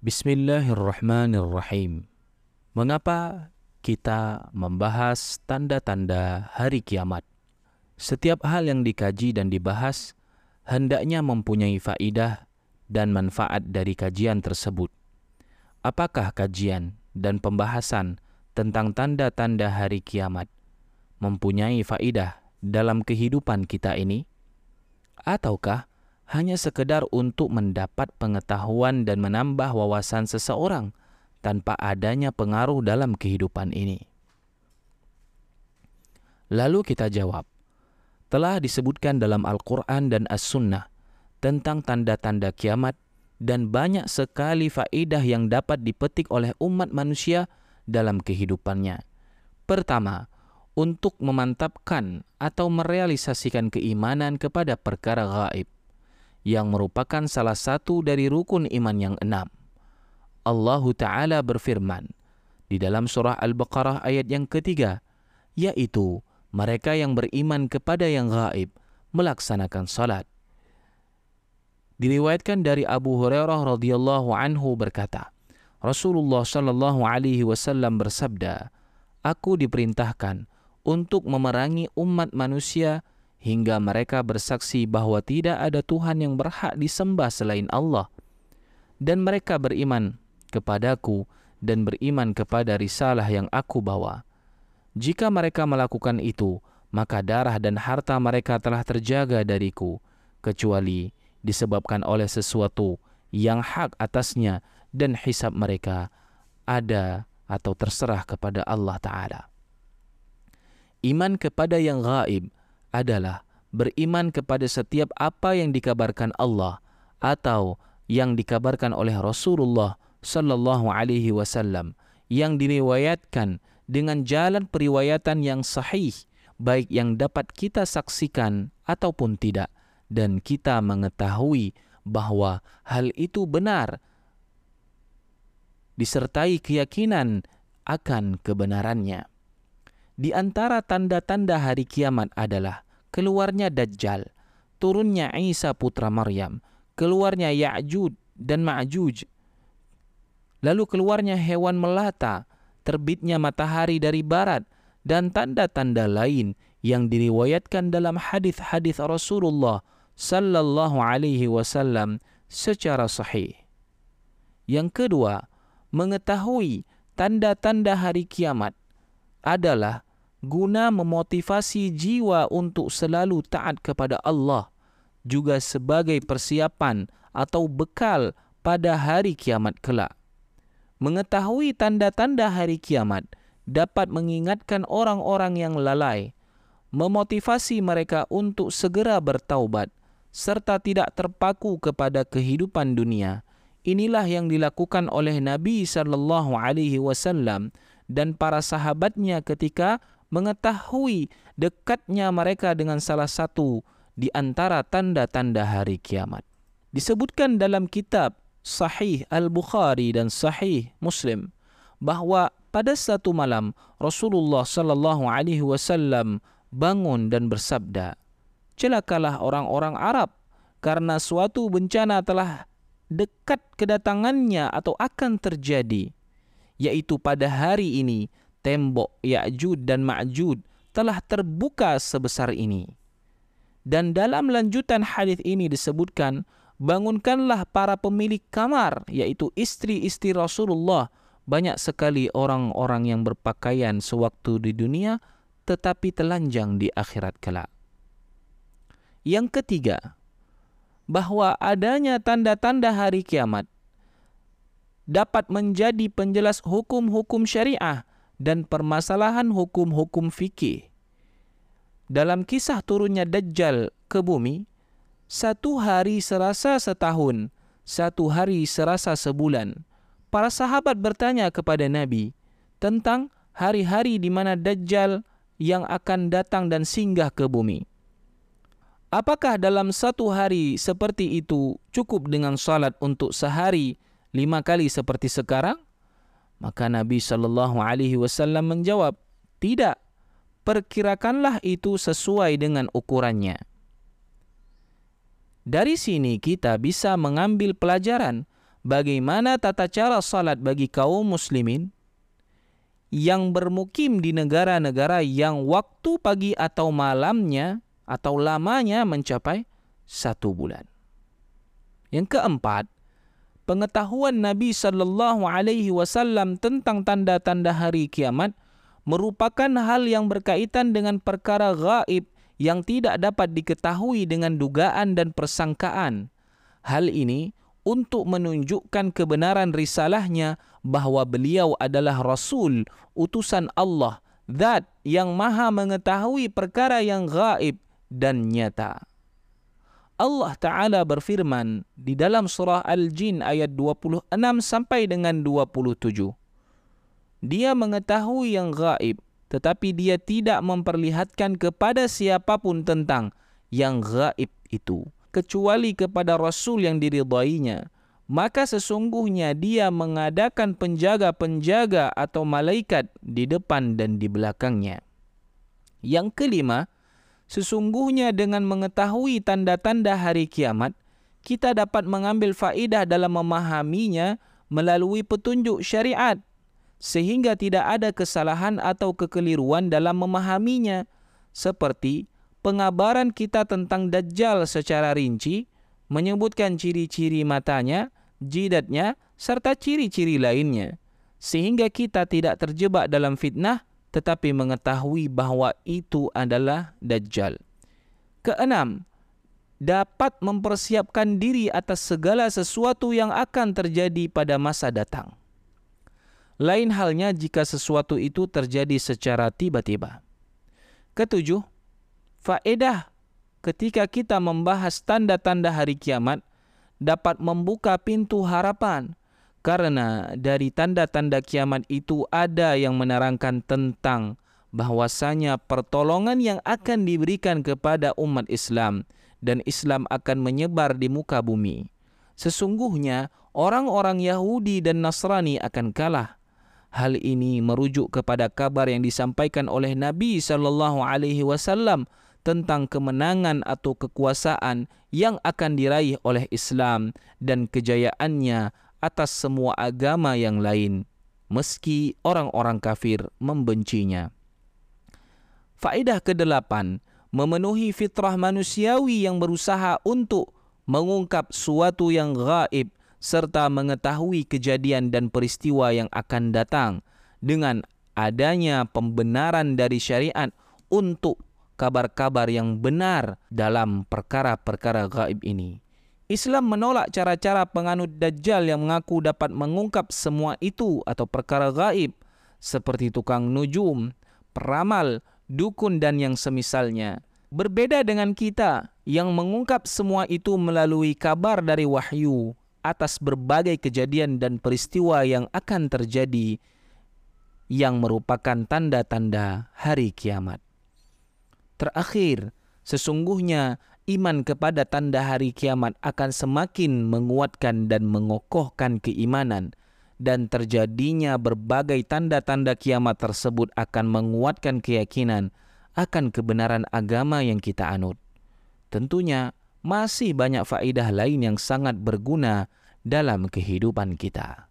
Bismillahirrahmanirrahim. Mengapa kita membahas tanda-tanda hari kiamat? Setiap hal yang dikaji dan dibahas hendaknya mempunyai faidah dan manfaat dari kajian tersebut. Apakah kajian dan pembahasan tentang tanda-tanda hari kiamat mempunyai faidah dalam kehidupan kita ini? Ataukah hanya sekedar untuk mendapat pengetahuan dan menambah wawasan seseorang tanpa adanya pengaruh dalam kehidupan ini. Lalu kita jawab, telah disebutkan dalam Al-Quran dan As-Sunnah tentang tanda-tanda kiamat dan banyak sekali faedah yang dapat dipetik oleh umat manusia dalam kehidupannya. Pertama, untuk memantapkan atau merealisasikan keimanan kepada perkara gaib yang merupakan salah satu dari rukun iman yang enam. Allah Ta'ala berfirman di dalam surah Al-Baqarah ayat yang ketiga, yaitu mereka yang beriman kepada yang gaib melaksanakan salat. Diriwayatkan dari Abu Hurairah radhiyallahu anhu berkata, Rasulullah sallallahu alaihi wasallam bersabda, "Aku diperintahkan untuk memerangi umat manusia hingga mereka bersaksi bahawa tidak ada Tuhan yang berhak disembah selain Allah dan mereka beriman kepadaku dan beriman kepada risalah yang aku bawa. Jika mereka melakukan itu, maka darah dan harta mereka telah terjaga dariku, kecuali disebabkan oleh sesuatu yang hak atasnya dan hisab mereka ada atau terserah kepada Allah Ta'ala. Iman kepada yang gaib adalah beriman kepada setiap apa yang dikabarkan Allah atau yang dikabarkan oleh Rasulullah sallallahu alaihi wasallam yang diriwayatkan dengan jalan periwayatan yang sahih baik yang dapat kita saksikan ataupun tidak dan kita mengetahui bahawa hal itu benar disertai keyakinan akan kebenarannya. Di antara tanda-tanda hari kiamat adalah keluarnya Dajjal, turunnya Isa putra Maryam, keluarnya Ya'jud dan Ma'juj, lalu keluarnya hewan melata, terbitnya matahari dari barat, dan tanda-tanda lain yang diriwayatkan dalam hadis-hadis Rasulullah sallallahu alaihi wasallam secara sahih. Yang kedua, mengetahui tanda-tanda hari kiamat adalah guna memotivasi jiwa untuk selalu taat kepada Allah juga sebagai persiapan atau bekal pada hari kiamat kelak. Mengetahui tanda-tanda hari kiamat dapat mengingatkan orang-orang yang lalai, memotivasi mereka untuk segera bertaubat serta tidak terpaku kepada kehidupan dunia. Inilah yang dilakukan oleh Nabi sallallahu alaihi wasallam dan para sahabatnya ketika mengetahui dekatnya mereka dengan salah satu di antara tanda-tanda hari kiamat. Disebutkan dalam kitab Sahih Al-Bukhari dan Sahih Muslim bahawa pada satu malam Rasulullah sallallahu alaihi wasallam bangun dan bersabda, "Celakalah orang-orang Arab karena suatu bencana telah dekat kedatangannya atau akan terjadi, yaitu pada hari ini tembok Ya'jud dan Ma'jud telah terbuka sebesar ini. Dan dalam lanjutan hadis ini disebutkan, bangunkanlah para pemilik kamar, yaitu istri-istri Rasulullah, banyak sekali orang-orang yang berpakaian sewaktu di dunia, tetapi telanjang di akhirat kelak. Yang ketiga, bahawa adanya tanda-tanda hari kiamat dapat menjadi penjelas hukum-hukum syariah dan permasalahan hukum-hukum fikih. Dalam kisah turunnya Dajjal ke bumi, satu hari serasa setahun, satu hari serasa sebulan. Para sahabat bertanya kepada Nabi tentang hari-hari di mana Dajjal yang akan datang dan singgah ke bumi. Apakah dalam satu hari seperti itu cukup dengan salat untuk sehari lima kali seperti sekarang? Maka Nabi sallallahu alaihi wasallam menjawab, "Tidak. Perkirakanlah itu sesuai dengan ukurannya." Dari sini kita bisa mengambil pelajaran bagaimana tata cara salat bagi kaum muslimin yang bermukim di negara-negara yang waktu pagi atau malamnya atau lamanya mencapai satu bulan. Yang keempat, pengetahuan Nabi sallallahu alaihi wasallam tentang tanda-tanda hari kiamat merupakan hal yang berkaitan dengan perkara gaib yang tidak dapat diketahui dengan dugaan dan persangkaan. Hal ini untuk menunjukkan kebenaran risalahnya bahawa beliau adalah Rasul, utusan Allah, Zat yang maha mengetahui perkara yang gaib dan nyata. Allah Ta'ala berfirman di dalam surah Al-Jin ayat 26 sampai dengan 27. Dia mengetahui yang gaib, tetapi dia tidak memperlihatkan kepada siapapun tentang yang gaib itu kecuali kepada Rasul yang diridainya, maka sesungguhnya dia mengadakan penjaga-penjaga atau malaikat di depan dan di belakangnya. Yang kelima, sesungguhnya dengan mengetahui tanda-tanda hari kiamat, kita dapat mengambil faedah dalam memahaminya melalui petunjuk syariat sehingga tidak ada kesalahan atau kekeliruan dalam memahaminya seperti pengabaran kita tentang Dajjal secara rinci menyebutkan ciri-ciri matanya, jidatnya, serta ciri-ciri lainnya. Sehingga kita tidak terjebak dalam fitnah tetapi mengetahui bahawa itu adalah Dajjal. Keenam, dapat mempersiapkan diri atas segala sesuatu yang akan terjadi pada masa datang. Lain halnya jika sesuatu itu terjadi secara tiba-tiba. Ketujuh, faedah ketika kita membahas tanda-tanda hari kiamat dapat membuka pintu harapan karena dari tanda-tanda kiamat itu ada yang menerangkan tentang bahwasanya pertolongan yang akan diberikan kepada umat Islam dan Islam akan menyebar di muka bumi. Sesungguhnya orang-orang Yahudi dan Nasrani akan kalah. Hal ini merujuk kepada kabar yang disampaikan oleh Nabi sallallahu alaihi wasallam tentang kemenangan atau kekuasaan yang akan diraih oleh Islam dan kejayaannya atas semua agama yang lain meski orang-orang kafir membencinya. Faedah kedelapan, memenuhi fitrah manusiawi yang berusaha untuk mengungkap suatu yang gaib serta mengetahui kejadian dan peristiwa yang akan datang dengan adanya pembenaran dari syariat untuk kabar-kabar yang benar dalam perkara-perkara gaib ini. Islam menolak cara-cara penganut Dajjal yang mengaku dapat mengungkap semua itu atau perkara gaib seperti tukang nujum, peramal, dukun dan yang semisalnya. Berbeda dengan kita yang mengungkap semua itu melalui kabar dari wahyu atas berbagai kejadian dan peristiwa yang akan terjadi yang merupakan tanda-tanda hari kiamat. Terakhir, sesungguhnya iman kepada tanda hari kiamat akan semakin menguatkan dan mengokohkan keimanan dan terjadinya berbagai tanda-tanda kiamat tersebut akan menguatkan keyakinan akan kebenaran agama yang kita anut. Tentunya masih banyak faedah lain yang sangat berguna dalam kehidupan kita.